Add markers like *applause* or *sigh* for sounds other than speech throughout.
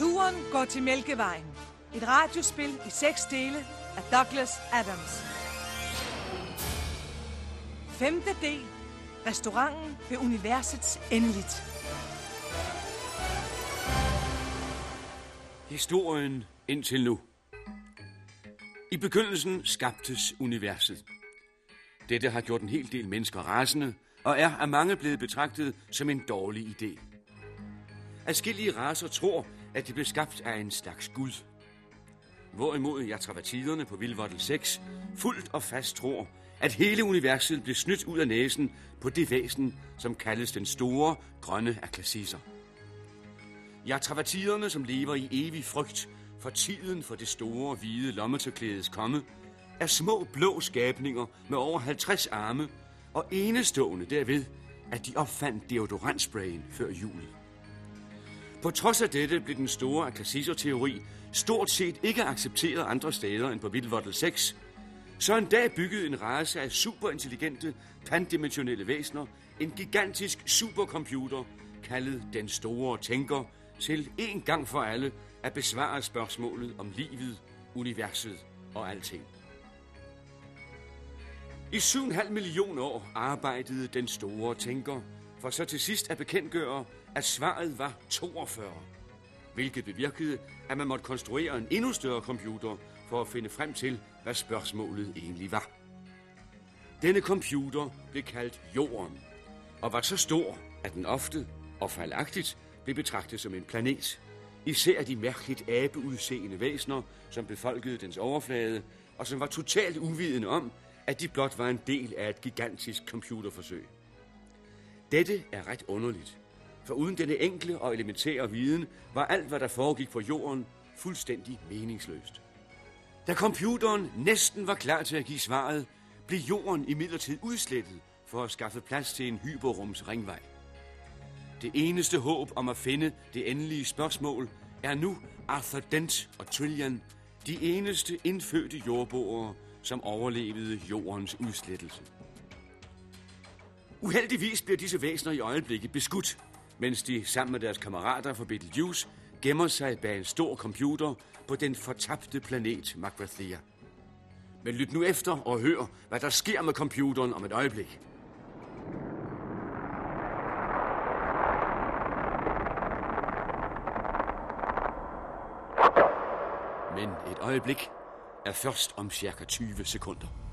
Turen går til Mælkevejen. Et radiospil i seks dele af Douglas Adams. Femte del. Restauranten ved universets endeligt. Historien indtil nu. I begyndelsen skabtes universet. Dette har gjort en hel del mennesker rasende, og er af mange blevet betragtet som en dårlig idé. Adskillige raser tror, at de blev skabt af en slags gud. Hvorimod jeg travertiderne på Vildvottel 6 fuldt og fast tror, at hele universet blev snydt ud af næsen på det væsen, som kaldes den store grønne aklasiser. travertiderne, som lever i evig frygt for tiden for det store hvide lommetørklædes komme, er små blå skabninger med over 50 arme, og enestående derved, at de opfandt deodorantsprayen før jul. På trods af dette blev den store akasiser-teori stort set ikke accepteret andre steder end på Vildvottel 6, så en dag byggede en race af superintelligente, pandimensionelle væsener en gigantisk supercomputer, kaldet Den Store Tænker, til en gang for alle at besvare spørgsmålet om livet, universet og alting. I 7,5 millioner år arbejdede den store tænker, for så til sidst at bekendtgøre, at svaret var 42. Hvilket bevirkede, at man måtte konstruere en endnu større computer for at finde frem til, hvad spørgsmålet egentlig var. Denne computer blev kaldt Jorden, og var så stor, at den ofte og fejlagtigt blev betragtet som en planet. Især de mærkeligt abeudseende væsener, som befolkede dens overflade, og som var totalt uvidende om, at de blot var en del af et gigantisk computerforsøg. Dette er ret underligt, for uden denne enkle og elementære viden var alt, hvad der foregik på jorden, fuldstændig meningsløst. Da computeren næsten var klar til at give svaret, blev jorden imidlertid udslettet for at skaffe plads til en hyperrums ringvej. Det eneste håb om at finde det endelige spørgsmål er nu Arthur Dent og Trillian, de eneste indfødte jordboere, som overlevede jordens udslettelse. Uheldigvis bliver disse væsener i øjeblikket beskudt, mens de sammen med deres kammerater fra Betelgeuse gemmer sig bag en stor computer på den fortabte planet Magrathea. Men lyt nu efter og hør, hvad der sker med computeren om et øjeblik. Men et øjeblik er først om cirka 20 sekunder.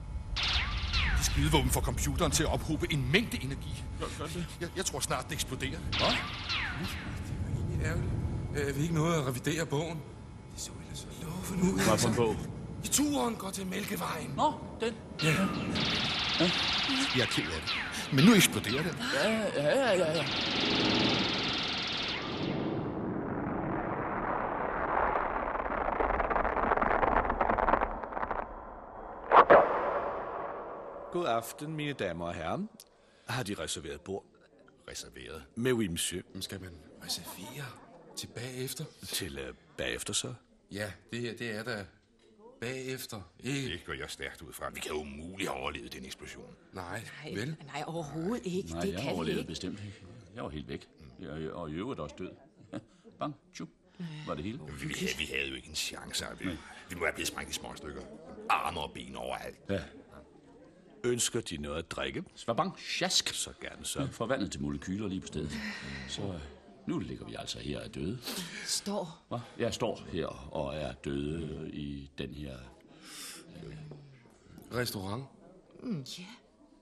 Det skydevåben får computeren til at ophobe en mængde energi. Jeg, jeg tror snart, den eksploderer. Hvad? Det er ærgerligt. Jeg vil ikke noget at revidere bogen. Det så ellers så lovende ud. Hvad for en bog? I turen går til Mælkevejen. Nå, den. Ja. Jeg er ked af det. Men nu eksploderer den. Ja, ja, ja, ja. God aften, mine damer og herrer. Har de reserveret bord? Reserveret. Med oui, monsieur. Skal man reservere til bagefter? Til uh, bagefter så? Ja, det her, det er der bagefter. Ikke? Det går jeg stærkt ud fra. Vi kan jo umuligt have overlevet den eksplosion. Nej, Nej, vel? nej, overhovedet ikke. Nej, det jeg kan overlevede ikke. bestemt ikke. Jeg var helt væk. Jeg, og i øvrigt også død. *laughs* Bang, tjup, var det hele. Vi, vi, havde, vi havde jo ikke en chance. Vi, vi må have blevet sprængt i små stykker. Arme og ben overalt. Ja. Ønsker de noget at drikke? Svabang, sjask. Så gerne så. Forvandlet til molekyler lige på stedet. Så øh, nu ligger vi altså her og døde. Står. Hva? Jeg står her og er døde i den her... Restaurant. Mm, ja.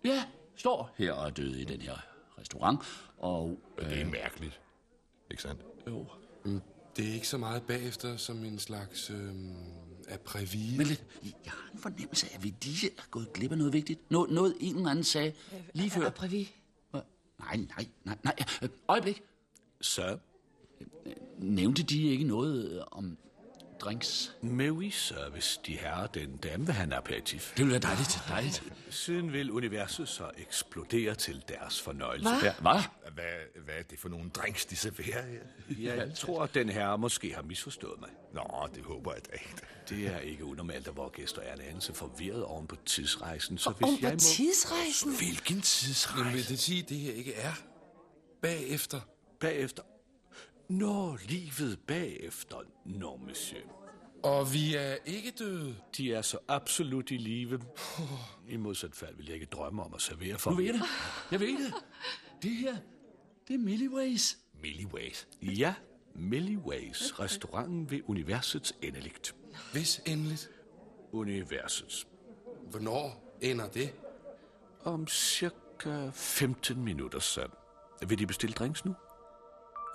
Ja, står her og er døde i den her restaurant. Og... Øh, Det er mærkeligt. Ikke sandt? jo. Det er ikke så meget bagefter som en slags øhm, aprævie. Men jeg har en fornemmelse af, at vi lige er gået glip af noget vigtigt. Noget, noget en eller anden sagde lige før. Prævi. Hva? Nej, nej, nej, nej. Øh, Øjeblik. Så. Nævnte de ikke noget øh, om drinks? Med service. De herrer, den dame vil have en aperitif. Det ville være dejligt, dejligt. Siden vil universet så eksplodere til deres fornøjelse. Hvad? Hvad? Hvad, hvad er det for nogle drinks, de serverer her? Jeg tror, at den herre måske har misforstået mig. Nå, det håber jeg da ikke. Det er ikke unormalt, at vores gæster er en anelse forvirret oven på tidsrejsen. Så Om hvis på jeg må... tidsrejsen. Hvilken tidsrejse? Jamen, vil det sige, at det her ikke er bagefter? Bagefter... Nå, livet bagefter. Nå, monsieur. Og vi er ikke døde. De er så absolut i live. I modsat fald vil jeg ikke drømme om at servere for Nu ved jeg det. Jeg ved det. Det her, det er Milliways. Milliways. Ja, Milliways. Restauranten ved universets endeligt. Hvis endeligt. Universets. Hvornår ender det? Om cirka 15 minutter, så. Vil de bestille drinks nu?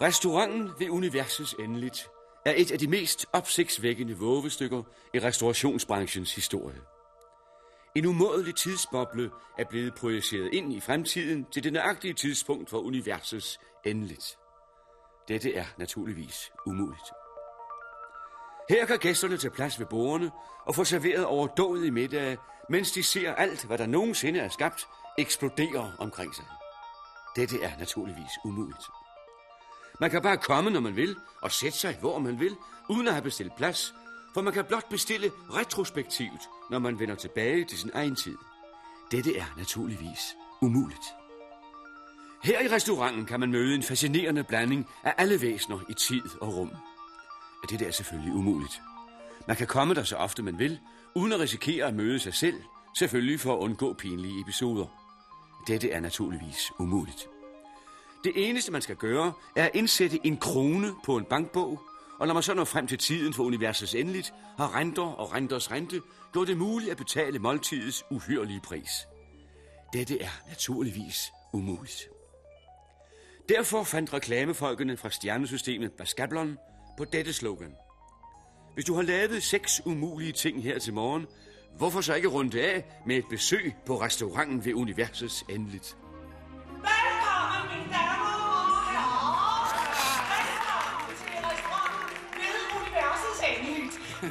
Restauranten ved universets endeligt er et af de mest opsigtsvækkende vågestykker i restaurationsbranchens historie. En umådelig tidsboble er blevet projiceret ind i fremtiden til det nøjagtige tidspunkt for universets endeligt. Dette er naturligvis umuligt. Her kan gæsterne tage plads ved bordene og få serveret overdådige middage, mens de ser alt, hvad der nogensinde er skabt, eksplodere omkring sig. Dette er naturligvis umuligt. Man kan bare komme, når man vil, og sætte sig, hvor man vil, uden at have bestilt plads, for man kan blot bestille retrospektivt, når man vender tilbage til sin egen tid. Dette er naturligvis umuligt. Her i restauranten kan man møde en fascinerende blanding af alle væsener i tid og rum. Dette er selvfølgelig umuligt. Man kan komme der så ofte man vil, uden at risikere at møde sig selv, selvfølgelig for at undgå pinlige episoder. Dette er naturligvis umuligt. Det eneste, man skal gøre, er at indsætte en krone på en bankbog, og når man så når frem til tiden for universets endeligt, har renter og renters rente gjort det muligt at betale måltidets uhyrlige pris. Dette er naturligvis umuligt. Derfor fandt reklamefolkene fra stjernesystemet Baskablon på dette slogan. Hvis du har lavet seks umulige ting her til morgen, hvorfor så ikke runde af med et besøg på restauranten ved universets endeligt? Er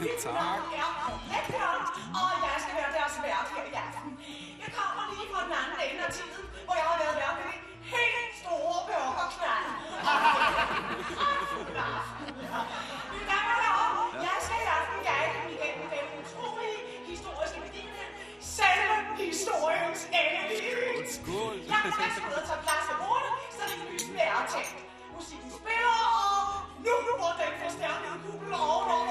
Letbjørn, og jeg skal være deres vært her i aften. Jeg kommer lige fra den anden ende af tiden, hvor jeg har været vært med det helt store burgerknald. Mine damer og herrer, jeg skal i aften guide dem igennem den utrolige historiske begivenhed. Selve historiens endeligt. Skål. Jeg kan altså ud og tage plads ved bordet, så det kan lyse være tændt. Musikken spiller, og nu hvor den forstærkede kuppel ovenover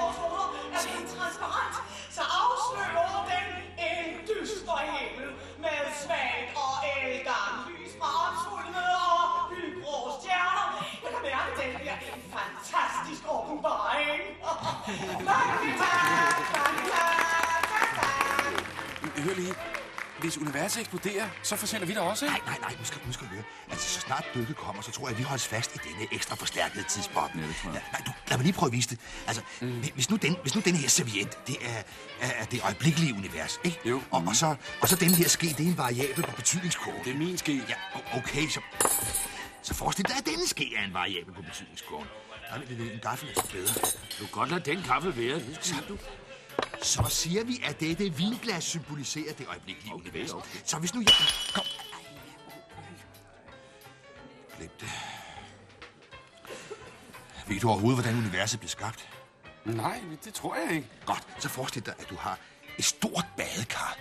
åbenbaring. Mange tak, mange tak. Hør lige. Hvis universet eksploderer, så forsvinder vi da også, ikke? Nej, nej, nej, nu skal, nu skal du høre. Altså, så snart dykket kommer, så tror jeg, at vi holdes fast i denne ekstra forstærkede tidsboble. Ja, det tror jeg. nej, du, lad mig lige prøve at vise det. Altså, mm. hvis, nu den, hvis nu den her serviet, det er, er, det øjeblikkelige univers, ikke? Jo. Og, og, så, og så den her ske, det er en variabel på betydningskurven. Det er min ske. Ja, okay, så... Så forestil dig, at denne ske er en variabel på betydningskurven. Nej, men en gaffel er bedre. Du kan godt lade den kaffe være. Det skal du. Så siger vi, at dette vinglas symboliserer det øjeblikkelige okay, univers. Okay. Så hvis nu jeg... Kom. Glem det. Ved du overhovedet, hvordan universet blev skabt? Nej, det tror jeg ikke. Godt, så forestil dig, at du har et stort badekar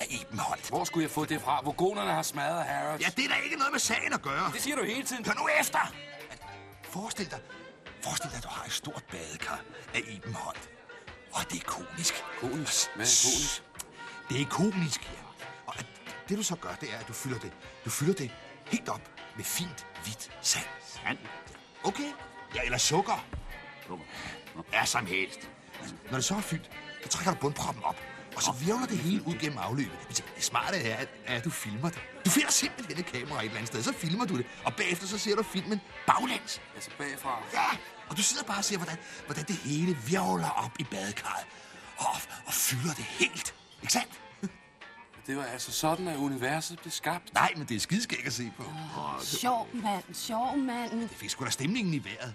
af Ebenholdt. Hvor skulle jeg få det fra? Vogonerne har smadret Harrods. Ja, det er da ikke noget med sagen at gøre. Det siger du hele tiden. Hør nu efter! Forestil dig, forestil dig, at du har et stort badekar af Ebenholdt. Og det er konisk. Konisk? Hvad er konisk? Det er konisk, ja. Og det du så gør, det er, at du fylder det, du fylder det helt op med fint, hvidt sand. Sand? Okay? Ja, eller sukker. Er som helst. Når det så er fyldt, så trækker du bundproppen op. Og så virvler det hele ud gennem afløbet. Det smarte er, at, at du filmer det. Du finder simpelthen et kamera et eller andet sted, så filmer du det. Og bagefter så ser du filmen baglæns. Altså bagfra. Ja, og du sidder bare og ser, hvordan, hvordan det hele virvler op i badekarret. Og, og fylder det helt. Ikke sandt? Det var altså sådan, at universet blev skabt. Nej, men det er skideskæg at se på. Sjov mand, sjov mand. Det fik sgu da stemningen i vejret.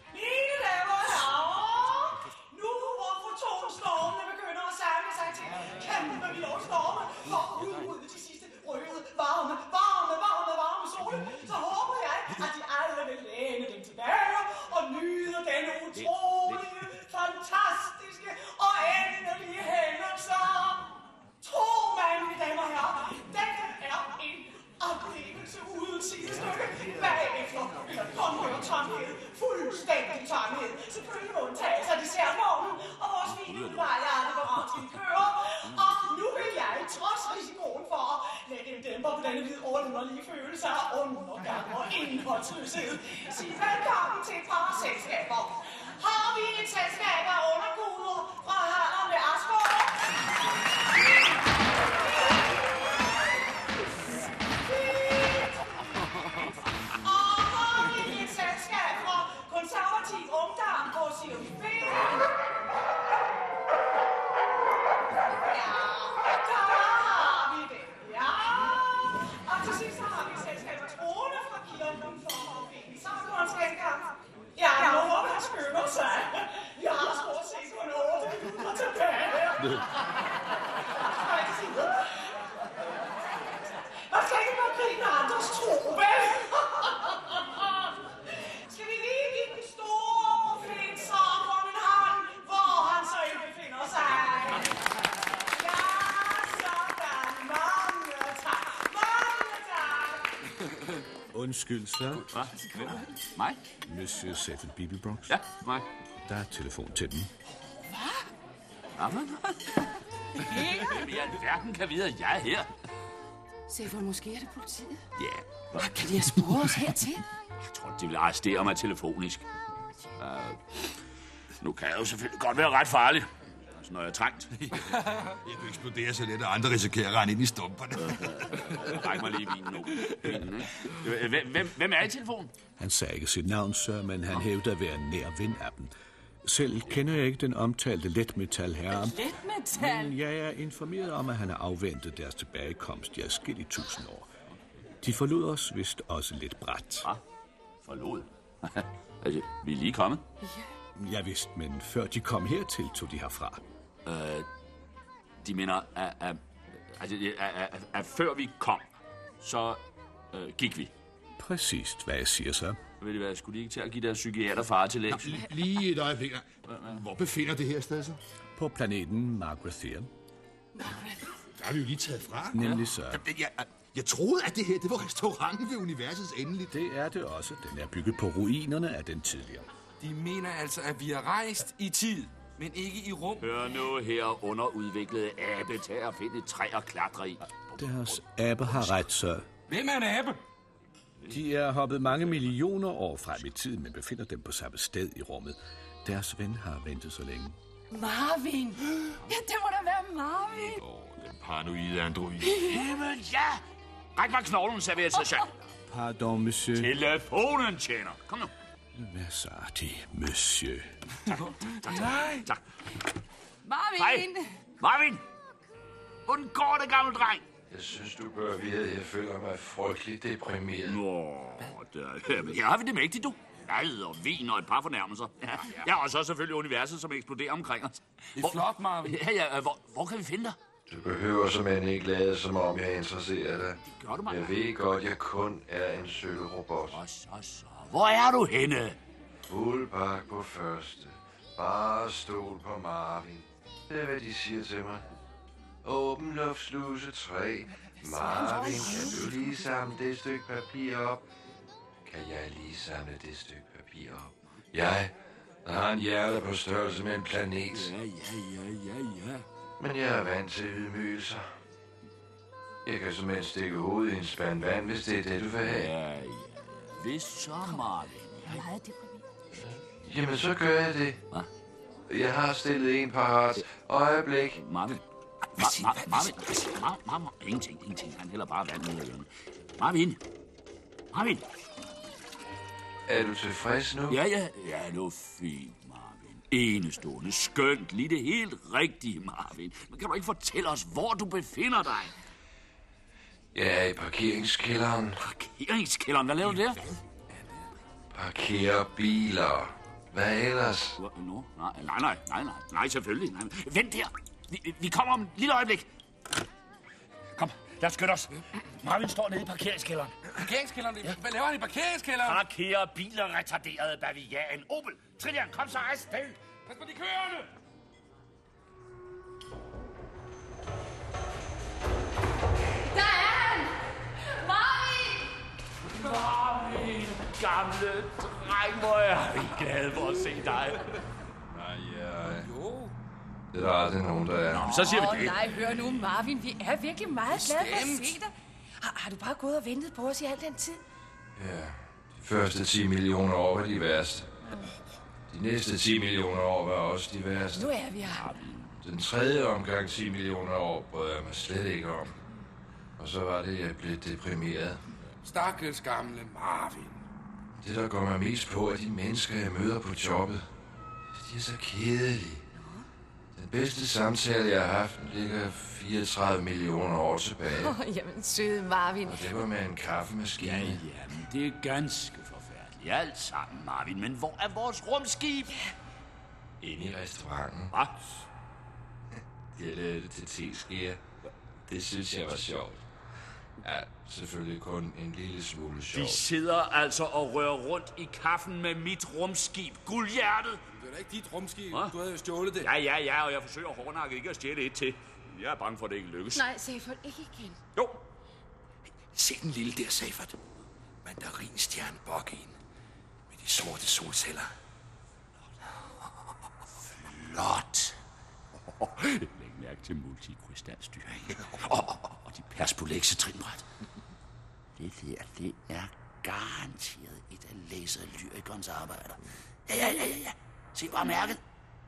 Følelser af undergang og indholdsløshed. Sig velkommen til et par selskaber. Har vi et selskab af underguder fra tilbage. Man skal ikke bare grine andres tro, vel? *laughs* Skal vi lige give den store profet Sargon en hånd, hvor han så end befinder sig? Ja, sådan. Mange tak. Mange tak. Undskyld, sir. Hvad? Hvem? Mig? Monsieur Seffel Bibelbrox. Ja, mig. Der er telefon til den. Hvad for noget? Hvem i alverden kan vide, at jeg er her? Seffer, måske er det politiet. Ja, Hvad kan de have sporet os hertil? jeg tror, de vil arrestere mig telefonisk. Uh, nu kan jeg jo selvfølgelig godt være ret farlig. Altså, når jeg er trængt. Jeg kan eksplodere så let, at andre risikerer at rende ind i stumperne. *laughs* Ræk mig lige vinen nu. Hvem, hvem, hvem er i telefonen? Han sagde ikke sit navn, sir, men han hævder at være nær ven af dem. Selv kender jeg ikke den omtalte letmetal herre. Letmetal? Men jeg er informeret om, at han har afventet deres tilbagekomst i adskillige tusind år. De forlod os vist også lidt bræt. Ah, forlod. *laughs* altså, vi er lige kommet. Ja vist, men før de kom hertil, tog de herfra. Øh, de mener, at, at, altså, at, at, at, at før vi kom, så øh, gik vi. Præcist, hvad jeg siger så. Ved I hvad, skulle de ikke til at give deres psykiater far til lægs? Lige et øjeblik. Hvor befinder det her sted sig? På planeten Margrethier. Der har vi jo lige taget fra. Nemlig så. Jeg, jeg, jeg troede, at det her det var restauranten ved universets endeligt. Det er det også. Den er bygget på ruinerne af den tidligere. De mener altså, at vi har rejst i tid, men ikke i rum. Hør nu her underudviklede abe til at finde et træ og klatre i. Deres abe har ret, så. Hvem er en abe? De er hoppet mange millioner år frem i tiden, men befinder dem på samme sted i rummet. Deres ven har ventet så længe. Marvin! Ja, det må da være Marvin! Den paranoide android. Himmel, ja! Ræk mig knoglen, serverer Pardon, monsieur. Telefonen tjener. Kom nu. Hvad så de, monsieur? Nej. Tak. Marvin! Hej. Marvin! Hvordan går det, gamle dreng? Jeg synes, du bør vide, at jeg føler mig frygtelig deprimeret. Nå, der, her har vi det mægtigt, du. Mad og vin og et par fornærmelser. Ja, ja og så selvfølgelig universet, som eksploderer omkring os. Det er flot, Marvin. Ja, ja, hvor, hvor kan vi finde dig? Du behøver som ikke lade, som om jeg er interesseret dig. Gør du mig? Jeg ved godt, jeg kun er en sølvrobot. Og så, så. Hvor er du henne? Fuld bak på første. Bare stol på Marvin. Det er, hvad de siger til mig. Åben luftsluse 3. Marvin, kan du lige samle det stykke papir op? Kan jeg lige samle det stykke papir op? Jeg, der har en hjerte på størrelse med en planet. Ja, ja, ja, ja, ja. Men jeg er vant til ydmygelser. Jeg kan simpelthen stikke hovedet i en spand vand, hvis det er det, du vil have. Ja, ja. Hvis så, Marvin. Deprimeret. Jamen, så gør jeg det. Hvad? Jeg har stillet en parat. Øjeblik. Marvin. Ma- Marvin. Ma- Marvin. Ingenting, ingenting. Han hælder bare vand ned ad hjørnet. Marvin. Marvin. Er du tilfreds nu? Ja, ja. Ja, det var fint, Marvin. Enestående, skønt, lige det helt rigtige, Marvin. Men kan du ikke fortælle os, hvor du befinder dig? Jeg er i parkeringskælderen. Parkeringskælderen, hvad laver du der? Parkerer biler. Hvad ellers? Nå, nej, nej, nej, nej, nej, selvfølgelig. Nej. Vent der. Vi, vi kommer om et lille øjeblik. Kom, lad os skynde os. Marvin står nede i parkeringskælderen. Parkeringskælderen. Hvad laver han i parkeringskælderen? Parkerer biler retarderede bavian. Opel, Trillian, kom så afsted. Pas på de kørende. Der er han! Marvin! Marvin, gamle dreng, hvor er vi glade for at se dig. Det er der aldrig nogen, der er. Så siger vi det. nej, hør nu, Marvin. Vi er virkelig meget glade for at se dig. Har, har du bare gået og ventet på os i al den tid? Ja, de første 10 millioner år var de værste. De næste 10 millioner år var også de værste. Nu er vi her. Den tredje omgang 10 millioner år brød jeg mig slet ikke om. Og så var det, jeg blev deprimeret. Stakkels gamle Marvin. Det, der går mig mest på, er de mennesker, jeg møder på jobbet. De er så kedelige. Bedste samtale, jeg har haft, ligger 34 millioner år tilbage. Åh, oh, *laughs* jamen, søde Marvin. Og det var med en kaffemaskine. Ja, jamen, det er ganske forfærdeligt. Alt sammen, Marvin. Men hvor er vores rumskib? Inde i restauranten. Hvad? Jeg lavede *laughs* det til teskeer. Det synes jeg var sjovt. Ja, selvfølgelig kun en lille smule De sjovt. sidder altså og rører rundt i kaffen med mit rumskib. Guldhjertet! Det er da ikke dit rumskib. Hva? Du havde jo stjålet det. Ja, ja, ja, og jeg forsøger hårdnakket ikke at stjæle et til. Jeg er bange for, at det ikke lykkes. Nej, Seyfert, ikke igen. Jo, Se den lille der, Safert. Mandarinstjerne Boggin. Med de sorte solceller. Flot. *laughs* Læg mærke til multikrystalstyring. *laughs* de perspolekse trinbræt. Det der, det er garanteret et af laserlyrikernes arbejder. Ja, ja, ja, ja, ja. Se bare mærket.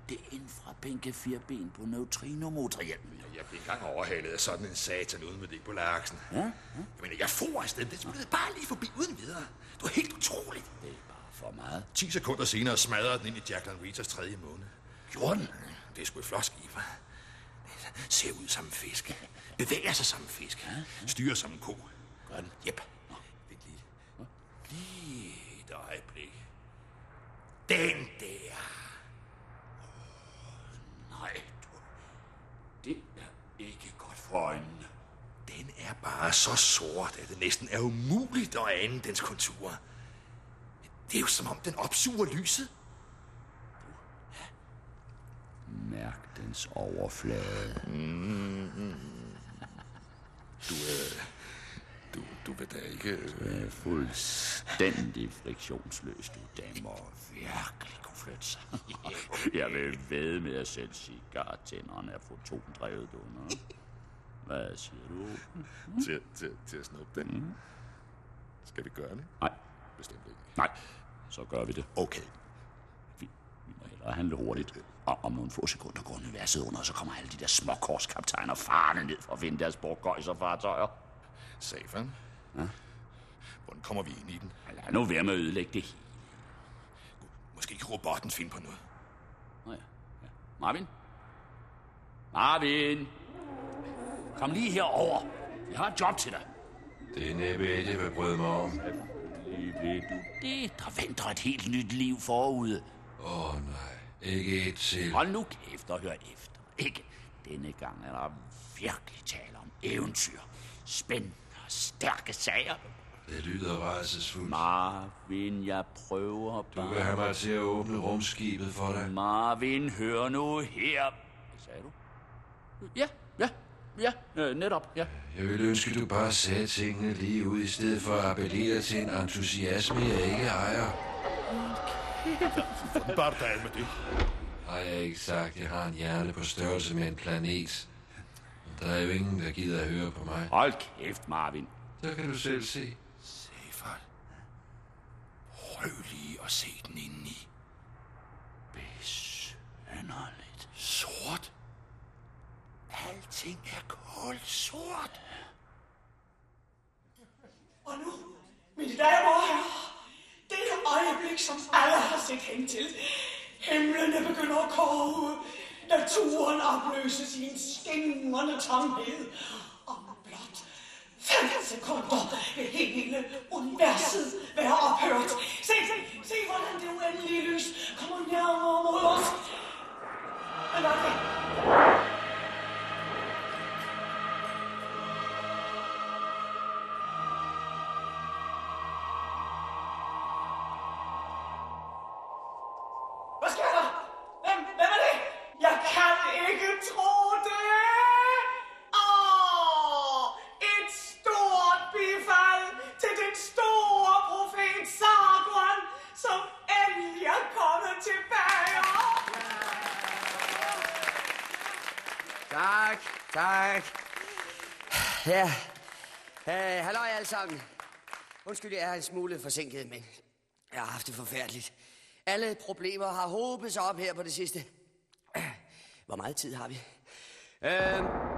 Det er en fra bænke fire ben på neutrinomotorhjelmen. Jeg blev engang overhalet af sådan en satan uden med det på laksen. Ja, ja. Jeg mener, jeg får afsted. Det smuttede bare lige forbi uden videre. Det var helt utroligt. Det er bare for meget. 10 sekunder senere smadrede den ind i Jacqueline Reeters tredje måned. Gjorde den? Det er sgu et flot skib? Det Ser ud som en fisk. Bevæger sig som en fisk. Styrer som en ko. Gør den? Jep. Vent lige. Lige et øjeblik. Den der. Nej, du. Det er ikke godt for øjnene. Den er bare så sort, at det næsten er umuligt at ane dens konturer. Det er jo som om, den opsuger lyset. Mærk dens overflade. Du, øh, du, du vil da ikke... Øh, Det er fuldstændig friktionsløs, du damer virkelig kunne flytte sig. *laughs* Jeg vil ved med at selv cigartænderne er fotondrevet, du. Nå? Hvad siger du? til, til, til at snuppe den. Mm. Skal vi gøre det? Nej, Bestemt ikke. nej, så gør vi det. Okay. Må hellere handle hurtigt. Og om nogle få sekunder går universet under, og så kommer alle de der småkorskaptajner farne ned for at vinde deres borgøjserfartøjer. Safan? Ja? Hvordan kommer vi ind i den? Lad nu være med at ødelægge det. Måske kan robotten finde på noget. Nå ja. ja. Marvin? Marvin! Kom lige herover. Jeg har et job til dig. Det er næppe et, jeg vil bryde mig om. Selvfølgelig ved du det. Der venter et helt nyt liv forude. Åh oh, nej, ikke et til. Hold nu kæft og hør efter. Ikke? Denne gang er der virkelig tale om eventyr. Spændende og stærke sager. Det lyder rædselsfuldt. Marvin, jeg prøver Du bare. vil have mig til at åbne rumskibet for dig. Marvin, hør nu her. Hvad sagde du? Ja, ja, ja, øh, netop, ja. Jeg ville ønske, du bare sagde tingene lige ud, i stedet for at appellere til en entusiasme, jeg ikke ejer. Bare du med det. Har jeg ikke sagt, at jeg har en hjerne på størrelse med en planet? Der er jo ingen, der gider at høre på mig. Hold kæft, Marvin. Så kan du selv se. Safan. Prøv lige at se den indeni. Besynderligt. Sort. Alting er kulsort. Og nu, mine damer og herrer, det øjeblik, som alle har set hen til. Himlene begynder at koge. Naturen opløses i en skingrende tomhed. Om blot fem sekunder vil hele universet være ophørt. Se, se, se, hvordan det uendelige lys kommer nærmere mod os. Men hvad Tak, tak. Ja, Uh, halløj alle sammen. Undskyld, jeg er en smule forsinket, men jeg har haft det forfærdeligt. Alle problemer har hobet sig op her på det sidste. Hvor meget tid har vi? Uh,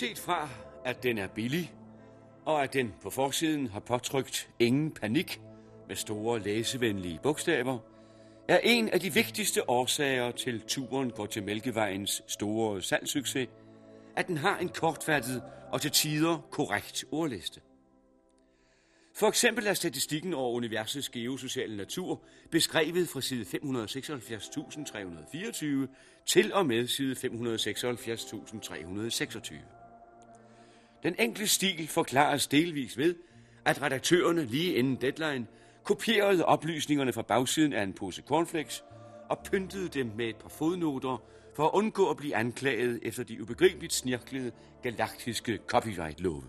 Bortset fra, at den er billig, og at den på forsiden har påtrykt ingen panik med store læsevenlige bogstaver, er en af de vigtigste årsager til turen går til Mælkevejens store salgssucces, at den har en kortfattet og til tider korrekt ordliste. For eksempel er statistikken over universets geosociale natur beskrevet fra side 576.324 til og med side 576.326. Den enkle stil forklares delvis ved, at redaktørerne lige inden deadline kopierede oplysningerne fra bagsiden af en pose cornflakes og pyntede dem med et par fodnoter for at undgå at blive anklaget efter de ubegribeligt snirklede galaktiske copyright-love.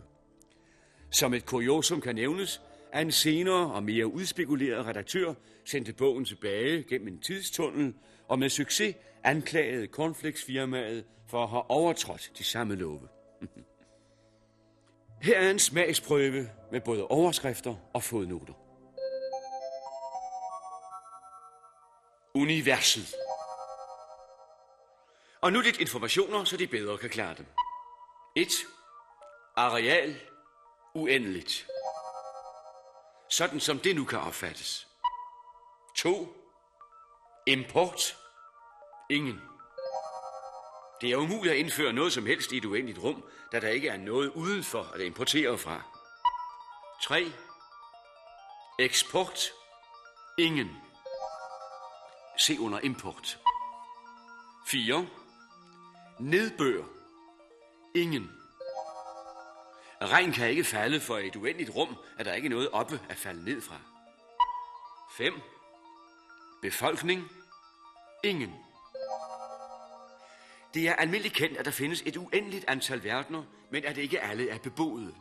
Som et kuriosum kan nævnes, at en senere og mere udspekuleret redaktør sendte bogen tilbage gennem en tidstunnel og med succes anklagede cornflakes-firmaet for at have overtrådt de samme love. *laughs* Her er en smagsprøve med både overskrifter og fodnoter. Universet. Og nu lidt informationer, så de bedre kan klare dem. 1. Areal. Uendeligt. Sådan som det nu kan opfattes. 2. Import. Ingen. Det er umuligt at indføre noget som helst i et uendeligt rum, da der ikke er noget udenfor at importere fra. 3. Eksport. Ingen. Se under import. 4. Nedbør. Ingen. Regn kan ikke falde for et uendeligt rum, at der ikke er noget oppe at falde ned fra. 5. Befolkning. Ingen. Det er almindeligt kendt, at der findes et uendeligt antal verdener, men at ikke alle er beboede.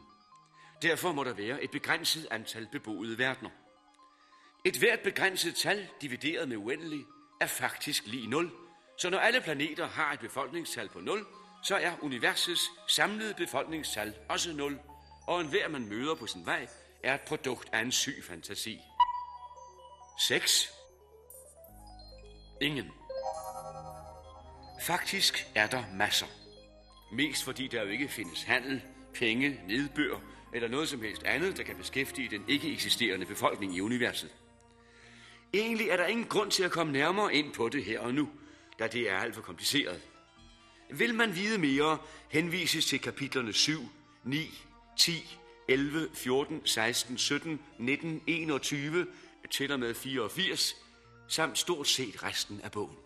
Derfor må der være et begrænset antal beboede verdener. Et hvert begrænset tal, divideret med uendelig, er faktisk lige 0. Så når alle planeter har et befolkningstal på 0, så er universets samlede befolkningstal også 0, og enhver man møder på sin vej er et produkt af en syg fantasi. 6. Ingen. Faktisk er der masser. Mest fordi der jo ikke findes handel, penge, nedbør eller noget som helst andet, der kan beskæftige den ikke eksisterende befolkning i universet. Egentlig er der ingen grund til at komme nærmere ind på det her og nu, da det er alt for kompliceret. Vil man vide mere, henvises til kapitlerne 7, 9, 10, 11, 14, 16, 17, 19, 21, til og med 84, samt stort set resten af bogen.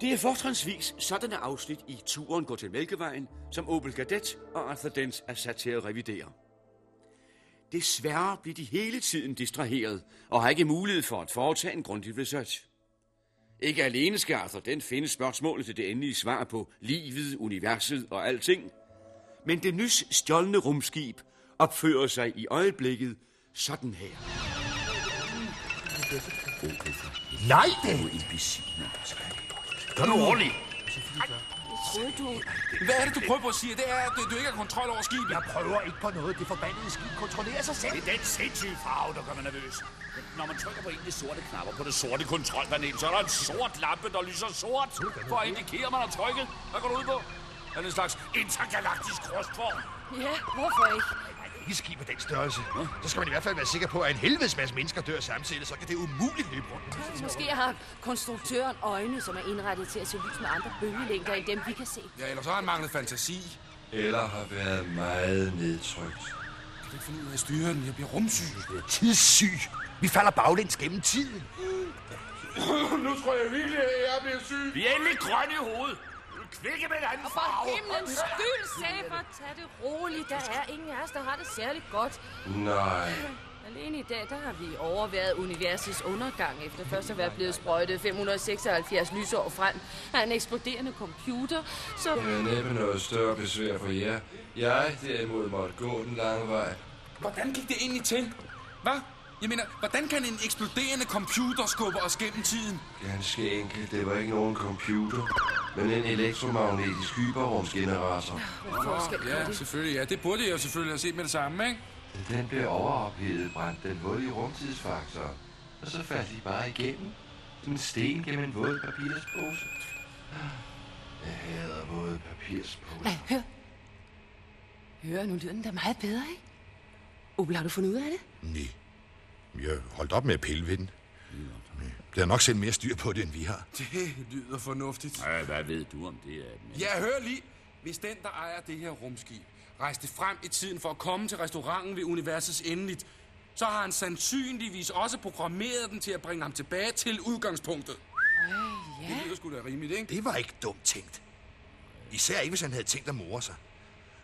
Det er fortrinsvis sådanne afsnit i Turen går til Mælkevejen, som Opel Kadett og Arthur Dent er sat til at revidere. Desværre bliver de hele tiden distraheret og har ikke mulighed for at foretage en grundig research. Ikke alene skal Arthur Dent finde spørgsmålet til det endelige svar på livet, universet og alting, men det nys stjålne rumskib opfører sig i øjeblikket sådan her. Nej, det! Er. Gør du ordentligt? Du... Hvad er det, du prøver på at sige? Det er, at du, du ikke har kontrol over skibet. Jeg prøver ikke på noget. Det forbandede skib kontrollerer sig selv. Det er den sindssyge farve, der gør mig nervøs. Når man trykker på en af de sorte knapper på det sorte kontrolpanel, så er der en sort lampe, der lyser sort, for at indikere, at man har trykket. Hvad går du ud på? Er det en slags intergalaktisk rustform? Ja, hvorfor ikke? Ikke skib af den størrelse. Så skal man i hvert fald være sikker på, at en helvedes masse mennesker dør samtidig, så kan det umuligt løbe rundt. Måske har konstruktøren øjne, som er indrettet til at se lys med andre bølgelængder end dem, vi kan se. Ja, ellers har han manglet fantasi. Eller har været meget nedtrykt. Kan du ikke finde ud af at styre den? Jeg bliver rumsyg. Du er tidssyg. Vi falder baglæns gennem tiden. nu tror jeg virkelig, at jeg bliver syg. Vi er endelig grønne i hovedet. Kvikke med en anden Og for himlens skyld, Saber, tag det roligt. Der er ingen af os, der har det særligt godt. Nej. Alene i dag, der har vi overværet universets undergang, efter først at være blevet sprøjtet 576 lysår frem af en eksploderende computer, så... Det er næppe noget større besvær for jer. Jeg derimod måtte gå den lange vej. Hvordan gik det egentlig til? Hvad? Jeg mener, hvordan kan en eksploderende computer skubbe os gennem tiden? Ganske enkelt, det var ikke nogen computer, men en elektromagnetisk hyperrumsgenerator. Ja, selvfølgelig. Ja, det burde jeg jo selvfølgelig have set med det samme, ikke? Den blev overophedet, brændte den hul i rumtidsfaktoren. Og så faldt de bare igennem. Som en sten gennem en våd papirspose. Jeg hader våde papirsposer. Nej, hør. Hør, nu lyder den da meget bedre, ikke? Opel, har du fundet ud af det? Nej. Jeg holdt op med at pille ved den. Der er nok selv mere styr på det, end vi har. Det lyder fornuftigt. Ja, hvad ved du om det? At Ja, hør lige. Hvis den, der ejer det her rumskib, rejste frem i tiden for at komme til restauranten ved universets endeligt, så har han sandsynligvis også programmeret den til at bringe ham tilbage til udgangspunktet. Øh, Det lyder sgu da rimeligt, ikke? Det var ikke dumt tænkt. Især ikke, hvis han havde tænkt at more sig.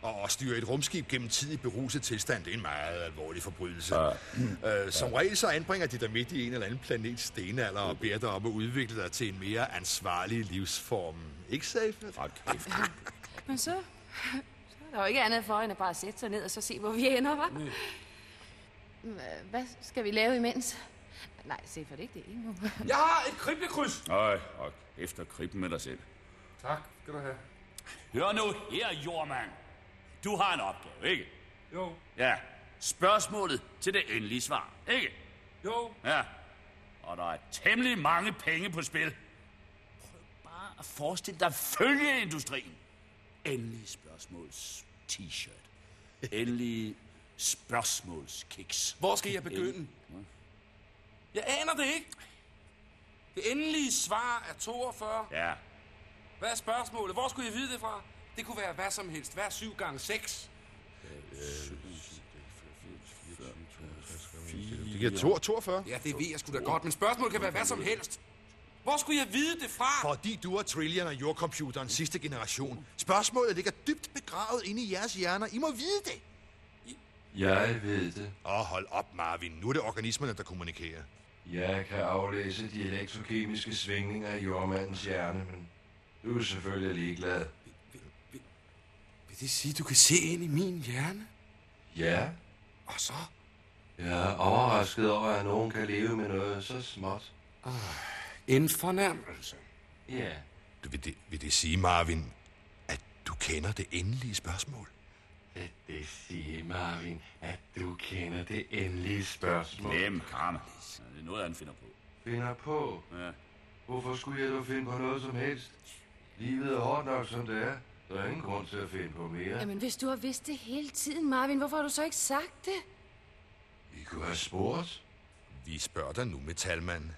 Og at styre et rumskib gennem tid i beruset tilstand, det er en meget alvorlig forbrydelse. Uh, som regel så anbringer de dig midt i en eller anden planets stenalder og beder dig om at udvikle dig til en mere ansvarlig livsform. Ikke safe? *laughs* Men så... Så er der jo ikke andet for, end at bare sætte sig ned og så se, hvor vi ender, hva'? Hva- Hvad skal vi lave imens? Nej, se for det ikke det endnu. *laughs* Jeg har et kriblekryds. Øj, og efter kribben med dig selv. Tak, skal du have. Hør nu her, jordmand. Du har en opgave, ikke? Jo. Ja. Spørgsmålet til det endelige svar, ikke? Jo. Ja. Og der er temmelig mange penge på spil. Prøv bare at forestille dig følgeindustrien. Endelig spørgsmåls t-shirt. Endelig spørgsmålskiks. Hvor skal jeg begynde? Jeg aner det ikke. Det endelige svar er 42. Ja. Hvad er spørgsmålet? Hvor skulle jeg vide det fra? Det kunne være hvad som helst. Hvad er 7 gange 6? Det giver to- 42. Ja, det ved jeg sgu da godt, men spørgsmålet kan være hvad som helst. Hvor skulle jeg vide det fra? Fordi du er Trillian og jordcomputerens sidste generation. Spørgsmålet ligger dybt begravet inde i jeres hjerner. I må vide det. Jeg ved det. Åh, oh, hold op, Marvin. Nu er det organismerne, der kommunikerer. Jeg kan aflæse de elektrokemiske svingninger i jordmandens hjerne, men du er selvfølgelig ligeglad. Vil det sige, du kan se ind i min hjerne? Ja, Og så? jeg er overrasket over, at nogen kan leve med noget så småt. En fornærmelse. Ja. Du, vil, det, vil det sige, Marvin, at du kender det endelige spørgsmål? Vil det sige, Marvin, at du kender det endelige spørgsmål? Glem, Karma. Det er noget, han finder på. Finder på? Ja. Hvorfor skulle jeg dog finde på noget som helst? Livet er hårdt nok, som det er. Der er ingen grund til at finde på mere. Jamen, hvis du har vidst det hele tiden, Marvin, hvorfor har du så ikke sagt det? Vi kunne have spurgt. Vi spørger dig nu, Metalman.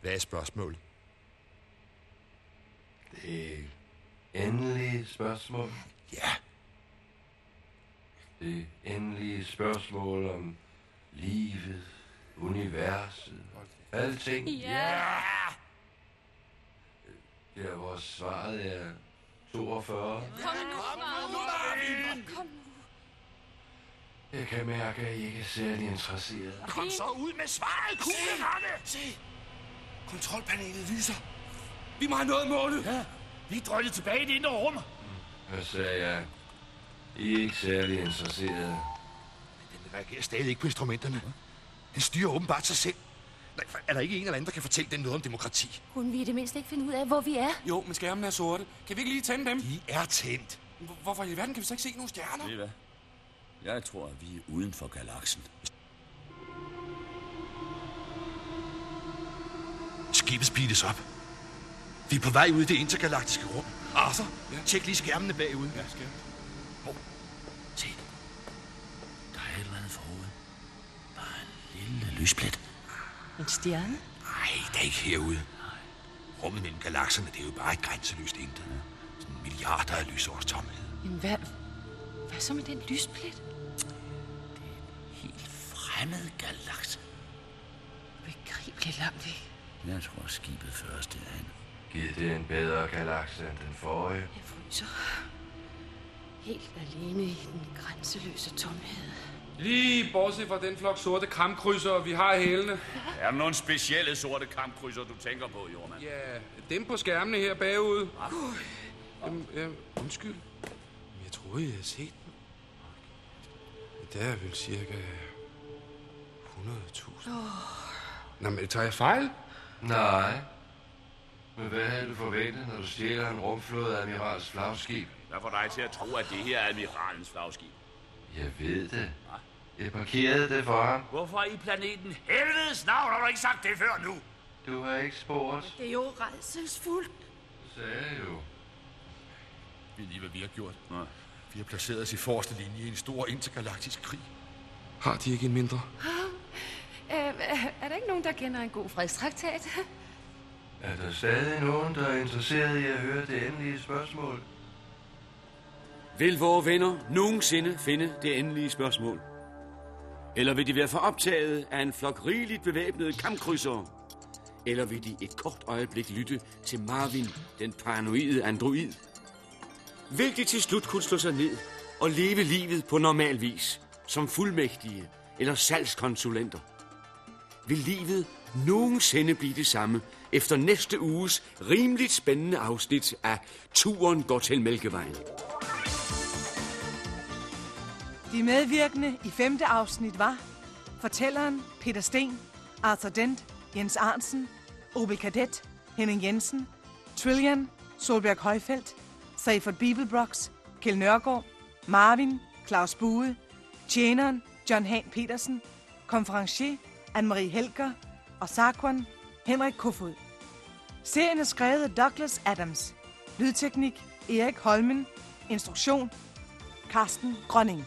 Hvad er spørgsmålet? Det endelige spørgsmål. Ja. Det endelige spørgsmål om livet, universet, alting. Ja! Der hvor svaret er 42. Kom nu, Marvin! Kom nu. Jeg kan mærke, at I ikke er særlig interesseret. Kom så ud med svaret, kuglerande! Se! Kontrolpanelet lyser. Vi må have noget målet. Ja, vi er drøjtet tilbage i det indre rum. Hvad sagde jeg? I er ikke særlig interesserede. Den reagerer stadig ikke på instrumenterne. Den styrer åbenbart sig selv. Er der ikke en eller anden, der kan fortælle den noget om demokrati? Kunne vi i det mindste ikke finde ud af, hvor vi er? Jo, men skærmen er sorte. Kan vi ikke lige tænde dem? De er tændt. Hvor- Hvorfor i verden kan vi så ikke se nogen stjerner? Ved I hvad? Jeg tror, at vi er uden for galaksen. Skibet speedes op. Vi er på vej ud i det intergalaktiske rum. Arthur, Ja. tjek lige skærmene bagud. Ja, skal Se. Der er et eller andet forude. Bare en lille lysplet. En stjerne? Nej, det er ikke herude. Rummet mellem galakserne, det er jo bare et grænseløst intet. Sådan milliarder af lysårs tomhed. Jamen, hvad, hvad så med den lysplet? Helt fremmed galakse. Begribeligt langt væk. Jeg tror, skibet føres derhen. Giv det en bedre galakse end den forrige. Jeg fryser. Helt alene i den grænseløse tomhed. Lige bortset fra den flok sorte kampkrydser, vi har i hælene. Er der nogle specielle sorte kampkrydser, du tænker på, Jormand? Ja, dem på skærmene her bagude. Jamen, ja, undskyld. Jeg troede, jeg havde set dem. Det er vel cirka 100.000. Nå, men tager jeg fejl? Nej. Men hvad havde du forventet, når du stjæler en rumflåde admirals flagskib? Hvad får dig til at tro, at det her er admiralens flagskib? Jeg ved det. Jeg parkerede det for ham. Hvorfor i planeten helvedes navn har du ikke sagt det før nu? Du har ikke spurgt. Det er jo redselsfuldt. Sagde jeg jo. Vi lige, hvad vi har gjort. Nej. Vi har placeret os i forreste linje i en stor intergalaktisk krig. Har de ikke en mindre? Øh, er der ikke nogen, der kender en god fredstraktat? Er der stadig nogen, der er interesseret i at høre det endelige spørgsmål? Vil vores venner nogensinde finde det endelige spørgsmål? Eller vil de være for optaget af en flok rigeligt bevæbnede kampkrydsere? Eller vil de et kort øjeblik lytte til Marvin, den paranoide android? Vil de til slut kunne slå sig ned og leve livet på normal vis, som fuldmægtige eller salgskonsulenter? Vil livet nogensinde blive det samme efter næste uges rimeligt spændende afsnit af Turen går til Mælkevejen? De medvirkende i femte afsnit var fortælleren Peter Sten, Arthur Dent, Jens Arnsen, Obel Kadet, Henning Jensen, Trillian, Solberg Højfeldt, Seifert Bibelbrox, Kjell Nørgaard, Marvin, Claus Bue, Tjeneren, John Han Petersen, konferencier Anne-Marie Helger og Sarkwan, Henrik Kofod. Serien er skrevet af Douglas Adams. Lydteknik Erik Holmen. Instruktion Carsten Grønning.